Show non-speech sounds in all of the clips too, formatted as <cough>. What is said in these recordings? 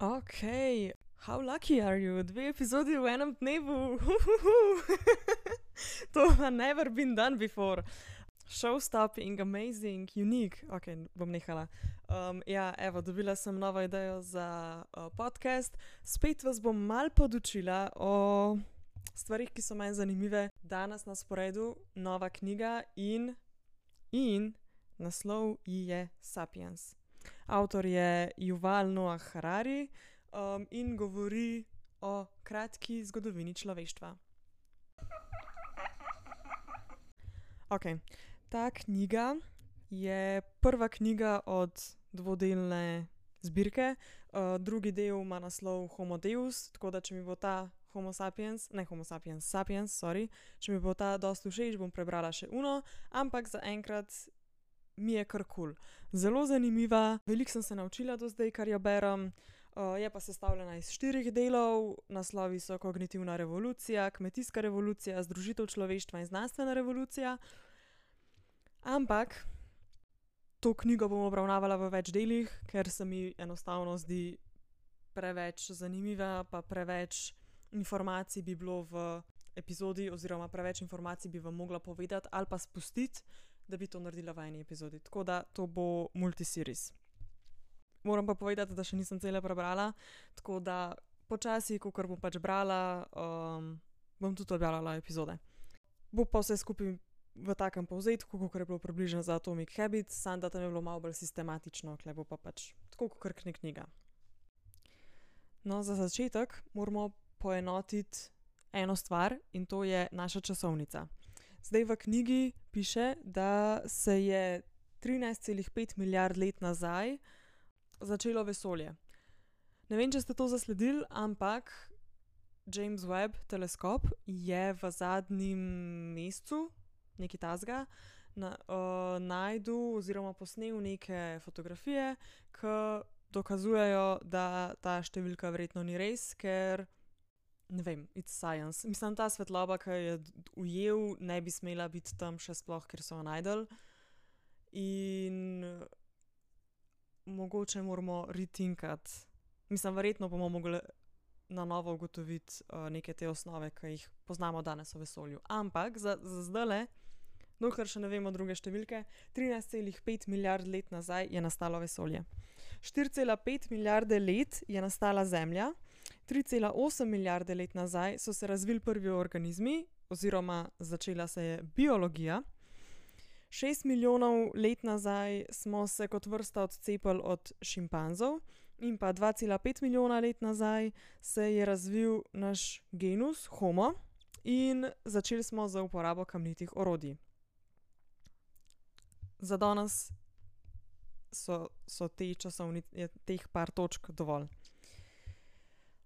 Ok, how lucky are you? Dve epizodi v enem dnevu. <laughs> to pa never been done before. Showstopping, amazing, unique. Ok, bom nehala. Um, ja, evo, dobila sem novo idejo za uh, podcast. Spet vas bom mal podučila o stvarih, ki so meni zanimive. Danes na sporedu nova knjiga in, in naslov ji je Sapiens. Avtor je Yuval Noah Harari um, in govori o kratki zgodovini človeštva. Ok, ta knjiga je prva knjiga od dvodelne zbirke, uh, drugi del ima naslov Homo Deus, tako da če mi bo ta Homo sapiens, ne Homo sapiens, sapiens, sorry, če mi bo ta dosta všeč, bom prebrala še uno, ampak zaenkrat mi je kar kul. Cool. Zelo zanimiva, veliko sem se naučila do zdaj, kar jo berem. Uh, je pa sestavljena iz štirih delov, naslovi so Kognitivna revolucija, Kmetijska revolucija, Združitev človeštva in Znanstvena revolucija. Ampak to knjigo bom obravnavala v več delih, ker se mi enostavno zdi preveč zanimiva, pa preveč informacij bi bilo v epizodi, oziroma preveč informacij bi vam mogla povedati ali pa spustiti, da bi to naredila v eni epizodi. Tako da to bo multiseries. Moram pa povedati, da še nisem cele prebrala, tako da počasi, ko bom pač brala, um, bom tudi objavljala epizode. Bo pa vse skupaj v takem povzetku, kot je bilo približno za Atomic Habits, samo da tam je bilo malo bolj sistematično, klebo pa pač tako kot krkne knjiga. No, za začetek moramo poenotiti eno stvar in to je naša časovnica. Zdaj v knjigi piše, da se je 13,5 milijard let nazaj začelo vesolje. Ne vem, če ste to zasledili, ampak James Webb teleskop je v zadnjem mesecu, nekaj tasga, na, uh, najdel oziroma posnel neke fotografije, ki dokazujejo, da ta številka verjetno ni res, ker ne vem, it's science. Mislim, ta svetloba, ki je ujel, ne bi smela biti tam še sploh, ker so jo najdel. In mogoče moramo retinkati, mislim, verjetno bomo mogli na novo ugotoviti uh, neke te osnove, ki jih poznamo danes v vesolju. Ampak za, za zdaj le, dokler še ne vemo druge številke, 13,5 milijard let nazaj je nastalo vesolje. 4,5 milijarde let je nastala Zemlja, 3,8 milijarde let nazaj so se razvili prvi organizmi, oziroma začela se je biologija. 6 milijonov let nazaj smo se kot vrsta odcepili od šimpanzov, in pa 2,5 milijona let nazaj se je razvil naš genus Homo in začeli smo z uporabo kamnitih orodij. Za danes so, so te časovnice, teh par točk dovolj.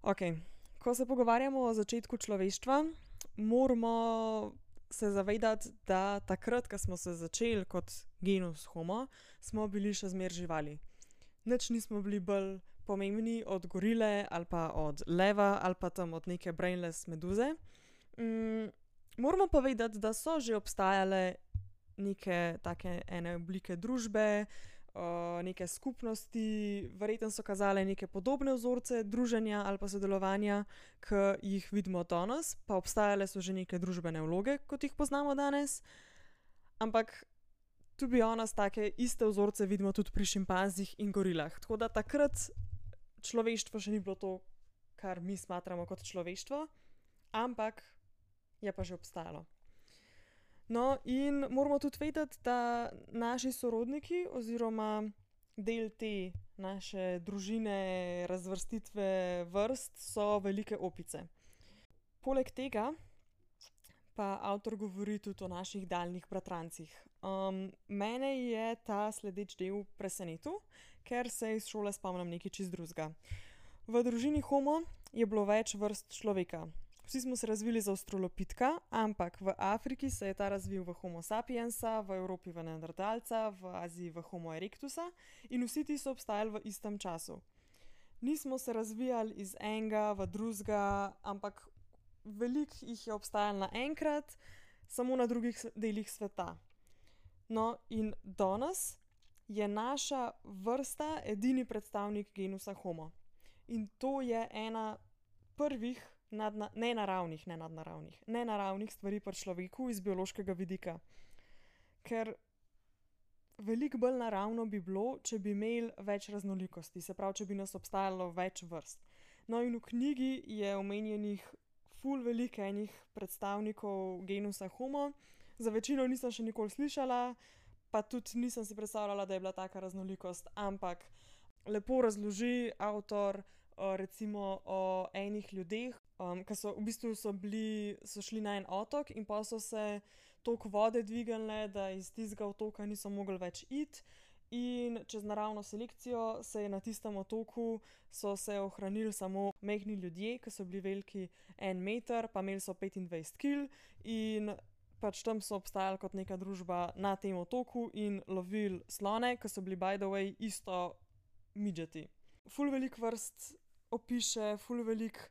Okay. Ko se pogovarjamo o začetku človeštva, moramo se zavedati, da takrat, ko smo se začeli kot genus Homo, smo bili še zmeraj živali. Nič nismo bili bolj pomembni od gorile ali pa od leva ali pa tam od neke brainless meduze. Mm, moramo pa vedeti, da so že obstajale neke take ene oblike družbe, neke skupnosti, verjetno so kazale neke podobne vzorce druženja ali pa sodelovanja, ki jih vidimo danes, pa obstajale so že neke družbene vloge, kot jih poznamo danes. Ampak tudi onas, take iste vzorce vidimo tudi pri šimpanzih in gorilah. Tako da takrat človeštvo še ni bilo to, kar mi smatramo kot človeštvo, ampak je pa že obstajalo. No, in moramo tudi vedeti, da naši sorodniki, oziroma del te naše družine, razvrstitve vrst, so velike opice. Poleg tega pa avtor govori tudi o naših daljnih bratrancih. Um, mene je ta sledeč del presenetil, ker se iz šole spomnim nekaj čist drugega. V družini Homo je bilo več vrst človeka, Vsi smo se razvili za avstralopitka, ampak v Afriki se je ta razvil v Homo sapiensa, v Evropi v Neandertalca, v Aziji v Homo erectusa in vsi ti so obstajali v istem času. Nismo se razvijali iz enega v drugega, ampak veliko jih je obstajalo naenkrat, samo na drugih delih sveta. No, in danes je naša vrsta edini predstavnik genusa Homo. In to je ena prvih nadna, nenaravnih, ne nadnaravnih, nenaravnih stvari pri človeku iz biološkega vidika. Ker veliko bolj naravno bi bilo, če bi imeli več raznolikosti, se pravi, če bi nas obstajalo več vrst. No, in v knjigi je omenjenih ful veliko enih predstavnikov genusa Homo, za večino nisem še nikoli slišala, pa tudi nisem si predstavljala, da je bila taka raznolikost, ampak lepo razloži avtor, recimo o enih ljudeh, ke so v bistvu so bili, so šli na en otok in pol so se toliko vode dvignile, da iz tistega otoka niso mogli več iti. In čez naravno selekcijo se je na tistem otoku, se ohranili samo majhni ljudje, ke so bili veliki en meter pa imeli so petindvajset kil, in pač tam so obstajali kot neka družba na tem otoku in lovili slone, ke so bili by the way isto midgeti. Ful veliko vrst opiše, ful veliko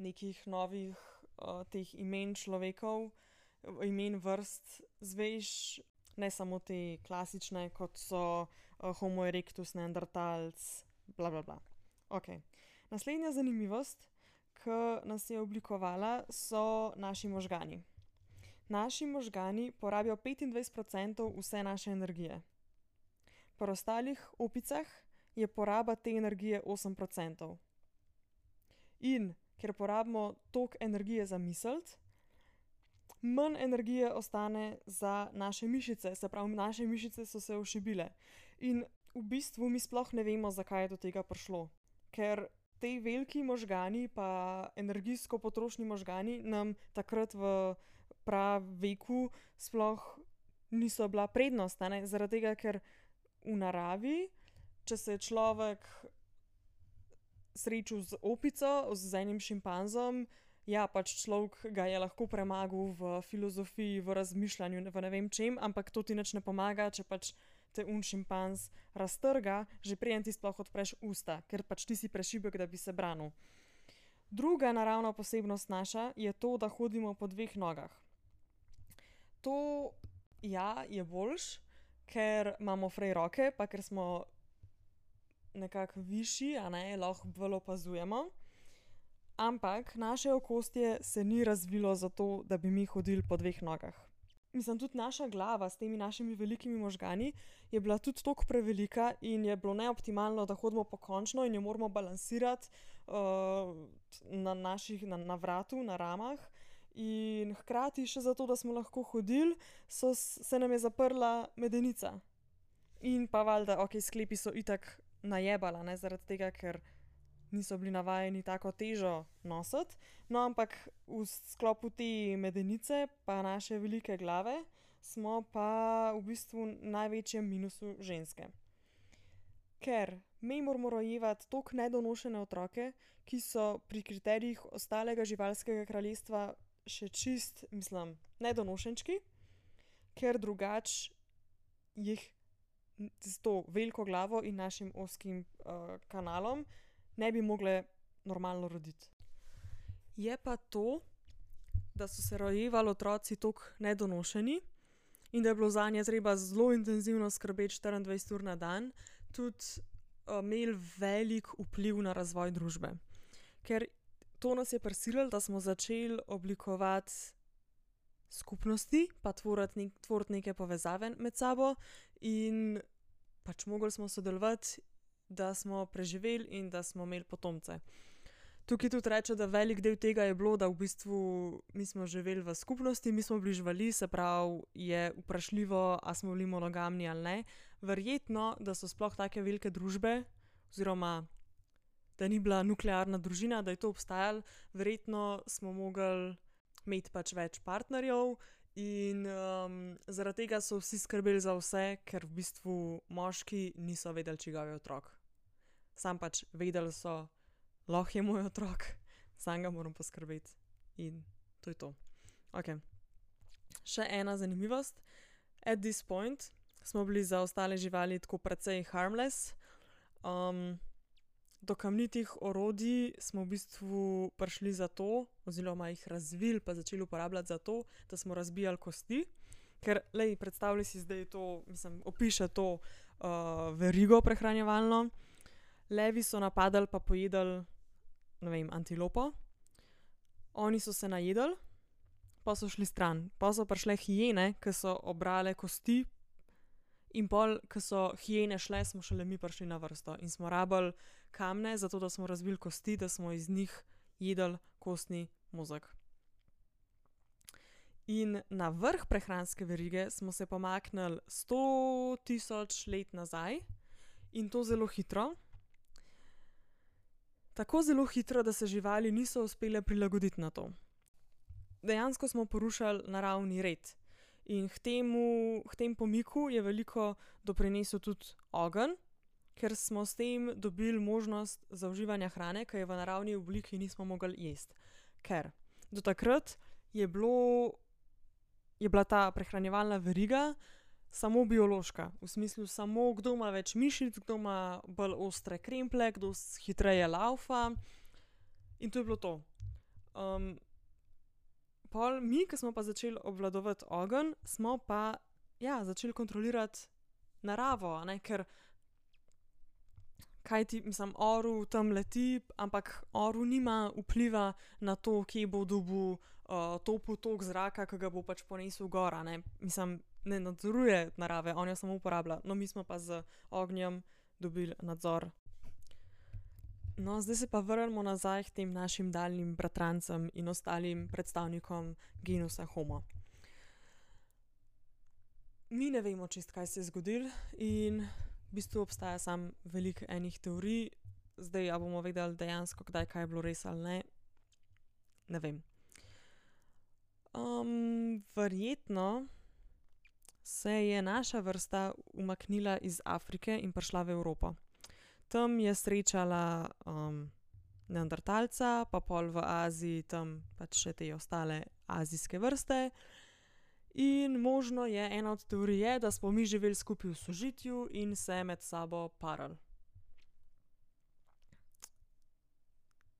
nekih novih, teh imen človekov, imen vrst izveš, ne samo te klasične, kot so, Homo erectus, neandertalec, bla, bla, bla. Okej, naslednja zanimivost, ke nas je oblikovala, so naši možgani. Naši možgani porabijo petindvajset procentov vse naše energije. Pri ostalih opicah je poraba te energije osem procentov. In ker porabimo toliko energije za misliti, manj energije ostane za naše mišice, se pravi, naše mišice so se ošibile. In v bistvu mi sploh ne vemo, zakaj je do tega prišlo. Ker ti veliki možgani pa energijsko potrošni možgani nam takrat v praveku sploh niso bila prednost, ne, zaradi tega, ker v naravi, če se človek srečal z opico, z enim šimpanzom, ja, pač človek ga je lahko premagal v filozofiji, v razmišljanju, v ne vem čem, ampak to ti nič ne pomaga, če pač te oni šimpanz raztrga, že preden ti sploh odpreš usta, ker pač ti si prešibek, da bi se branil. Druga naravna posebnost naša je to, da hodimo po dveh nogah. To, ja, je boljše, ker imamo frej roke pa ker smo nekako višji, a ne, lahko bolj opazujemo. Ampak naše okostje se ni razvilo zato, da bi mi hodili po dveh nogah. Mislim, tudi naša glava s temi našimi velikimi možgani je bila tudi toliko prevelika in je bilo neoptimalno, da hodimo pokončno in jo moramo balansirati, na naših, na vratu, na ramah. In hkrati še zato, da smo lahko hodili, so se nam je zaprla medenica. In pa valjda, okej, sklepi so itak najebali, a ne, zaradi tega, ker niso bili navajeni tako težo nositi. No, ampak v sklopu te medenice pa naše velike glave smo pa v bistvu največjem minusu ženske. Ker mi moramo rojevati toliko nedonošene otroke, ki so pri kriterijih ostalega živalskega kraljestva še čisto, mislim, nedonošenčki, ker drugače jih s to veliko glavo in našim ozkim, kanalom ne bi mogle normalno roditi. Je pa to, da so se rojevali otroci toliko nedonošeni in da je bilo zanje treba zelo intenzivno skrbeti štiriindvajset ur na dan, tudi, imelo velik vpliv na razvoj družbe. Ker to nas je prisililo, da smo začeli oblikovati skupnosti pa tvoriti tvoriti neke povezave med sabo in pač mogli smo sodelovati, da smo preživeli in da smo imeli potomce. Tukaj tudi reče, da velik del tega je bilo, da v bistvu mi smo živeli v skupnosti, mi smo bili živali, se pravi, je vprašljivo, a smo bili monogamni ali ne. Verjetno, da so sploh take velike družbe oziroma da ni bila nuklearna družina, da je to obstajalo, verjetno smo mogli imeti pač več partnerjev in, zaradi tega so vsi skrbeli za vse, ker v bistvu moški niso vedeli, čigav je otrok. Samo pač vedeli so: "Lahko je moj otrok, <laughs> zanj moram poskrbeti." In to je to. Okej. Še ena zanimivost. At this point smo bili za ostale živali tako precej harmless, do kamnitih orodij smo v bistvu prišli zato oziroma jih razvili pa začeli uporabljati zato, da smo razbijali kosti. Ker, glej, predstavljaj si zdaj to, mislim, opiše to, verigo prehranjevalno. levi so napadli pa pojedli, ne vem, antilopo. Oni so se najedli, pol so šli stran, pol so prišle hijene, ke so obrale kosti, in pol, ke so hijene šle, smo šele mi prišli na vrsto in smo rabili kamne, zato da smo razbili kosti, da smo iz njih jedli kostni mozeg. In na vrh prehranske verige smo se pomaknili sto tisoč let nazaj, in to zelo hitro. Tako zelo hitro, da se živali niso uspele prilagoditi na to. Dejansko smo porušili naravni red. In k temu, k temu pomiku je veliko doprinesel tudi ogenj, ker smo s tem dobili možnost zauživanja hrane, ke je v naravni obliki nismo mogli jesti. Ker do takrat je bilo, je bila ta prehranjevalna veriga samo biološka, v smislu samo, kdo ima več mišic, kdo ima bolj ostre kremplje, kdo hitreje lavfa. In to je bilo to. pol mi, ke smo pa začeli obvladovati ogenj, smo pa, ja, začeli kontrolirati naravo, ne, ker kajti, mislim, orel tam leti, ampak orel nima vpliva na to, kje bo dobil, topel tok zraka, ke ga bo pač ponesel gor, a ne, mislim, ne nadzoruje narave, on jo samo uporablja, no, mi smo pa z ognjem dobili nadzor. No, zdaj se pa vrnimo nazaj k tem našim daljnim bratrancem in ostalim predstavnikom genusa Homo. Mi ne vemo čisto, kaj se je zgodilo, in v bistvu obstaja samo veliko enih teorij. Zdaj, a bomo vedeli dejansko, kdaj je bilo res ali ne, ne vem. verjetno se je naša vrsta umaknila iz Afrike in prišla v Evropo. Tam je srečala, neandertalca pa pol v Aziji tam pač še te ostale azijske vrste. In možno je, ena od teorij je, da smo mi živeli skupaj v sožitju in se med sabo parali.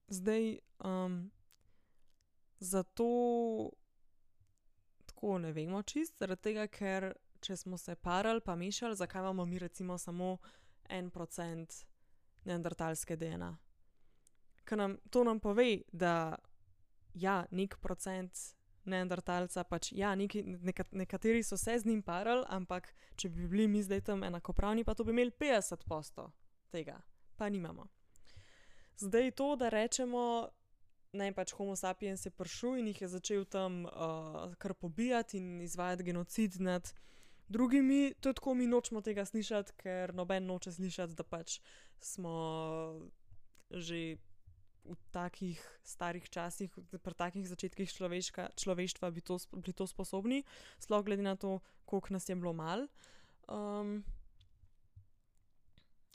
Zdaj, zato tako ne vemo čisto, zaradi tega, ker če smo se parali pa mešali, zakaj imamo mi recimo samo en procent neandertalske DNA. Nam, to nam pove, da ja, neki procent neandertalca pač, ja, nekaj, nekateri so se z njim parali, ampak če bi bili mi zdaj tam enakopravni, pa to bi imeli petdeset posto tega. Pa nimamo. Zdaj to, da rečemo, ne, pač homo sapiens je prišel in jih je začel tam, kar pobijati in izvajati genocid nad drugimi, to je tako, mi nočemo tega slišati, ker noben noče slišati, da pač smo že v takih starih časih, pri takih začetkih človeštva bi to, bili to sposobni, sploh glede na to, koliko nas je bilo malo.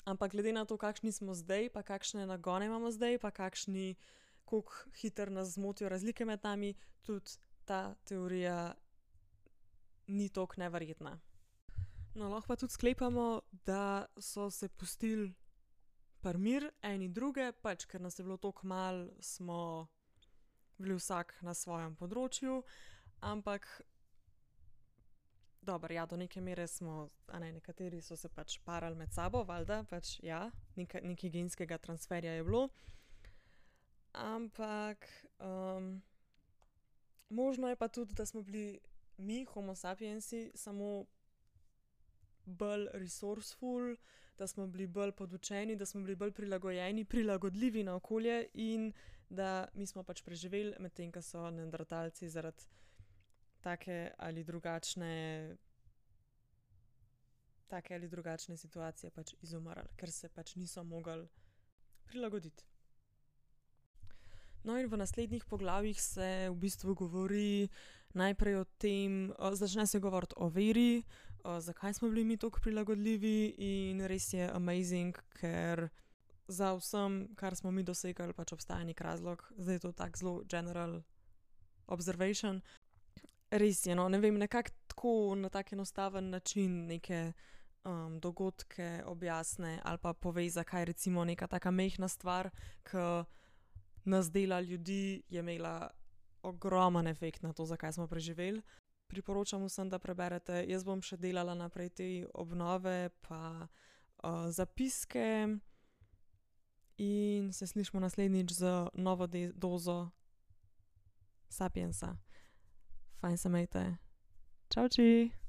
ampak glede na to, kakšni smo zdaj pa kakšne nagone imamo zdaj pa kakšni, koliko hitro nas zmotijo razlike med nami, tudi ta teorija ni toliko neverjetna. No, lahko pa tudi sklepamo, da so se pustili pri miru eni druge, pač ker nas je bilo toliko malo, smo bili vsak na svojem področju, ampak dobro, ja, do neke mere smo, a ne, nekateri so se pač parali med sabo, valjda, pač ja, nekaj genskega transferja je bilo. Ampak, možno je pa tudi, da smo bili mi, homo sapiensi, samo bolj resourceful, da smo bili bolj podučeni, da smo bili bolj prilagojeni, prilagodljivi na okolje in da mi smo pač preživeli, medtem ko so neandertalci zaradi take ali drugačne, take ali drugačne situacije pač izumrli, ker se pač niso mogli prilagoditi. No, in v naslednjih poglavjih se v bistvu govori najprej o tem, začne se govoriti o veri, zakaj smo bili mi toliko prilagodljivi, in res je amazing, ker za vsem, kar smo mi dosegli, pač obstaja neki razlog. Zdaj je to tako zelo general observation. Res je, no, ne vem, nekako tako na tak enostaven način neke, dogodke objasni ali pa pove, zakaj recimo neka taka majhna stvar, ke nas dela ljudi, je imela ogromen efekt na to, zakaj smo preživeli priporočam vsem, da preberete. Jaz bom še delala naprej te obnove, pa uh, zapiske. In se slišmo naslednjič z novo dozo Sapiensa. Fajn se majte. Čau, či!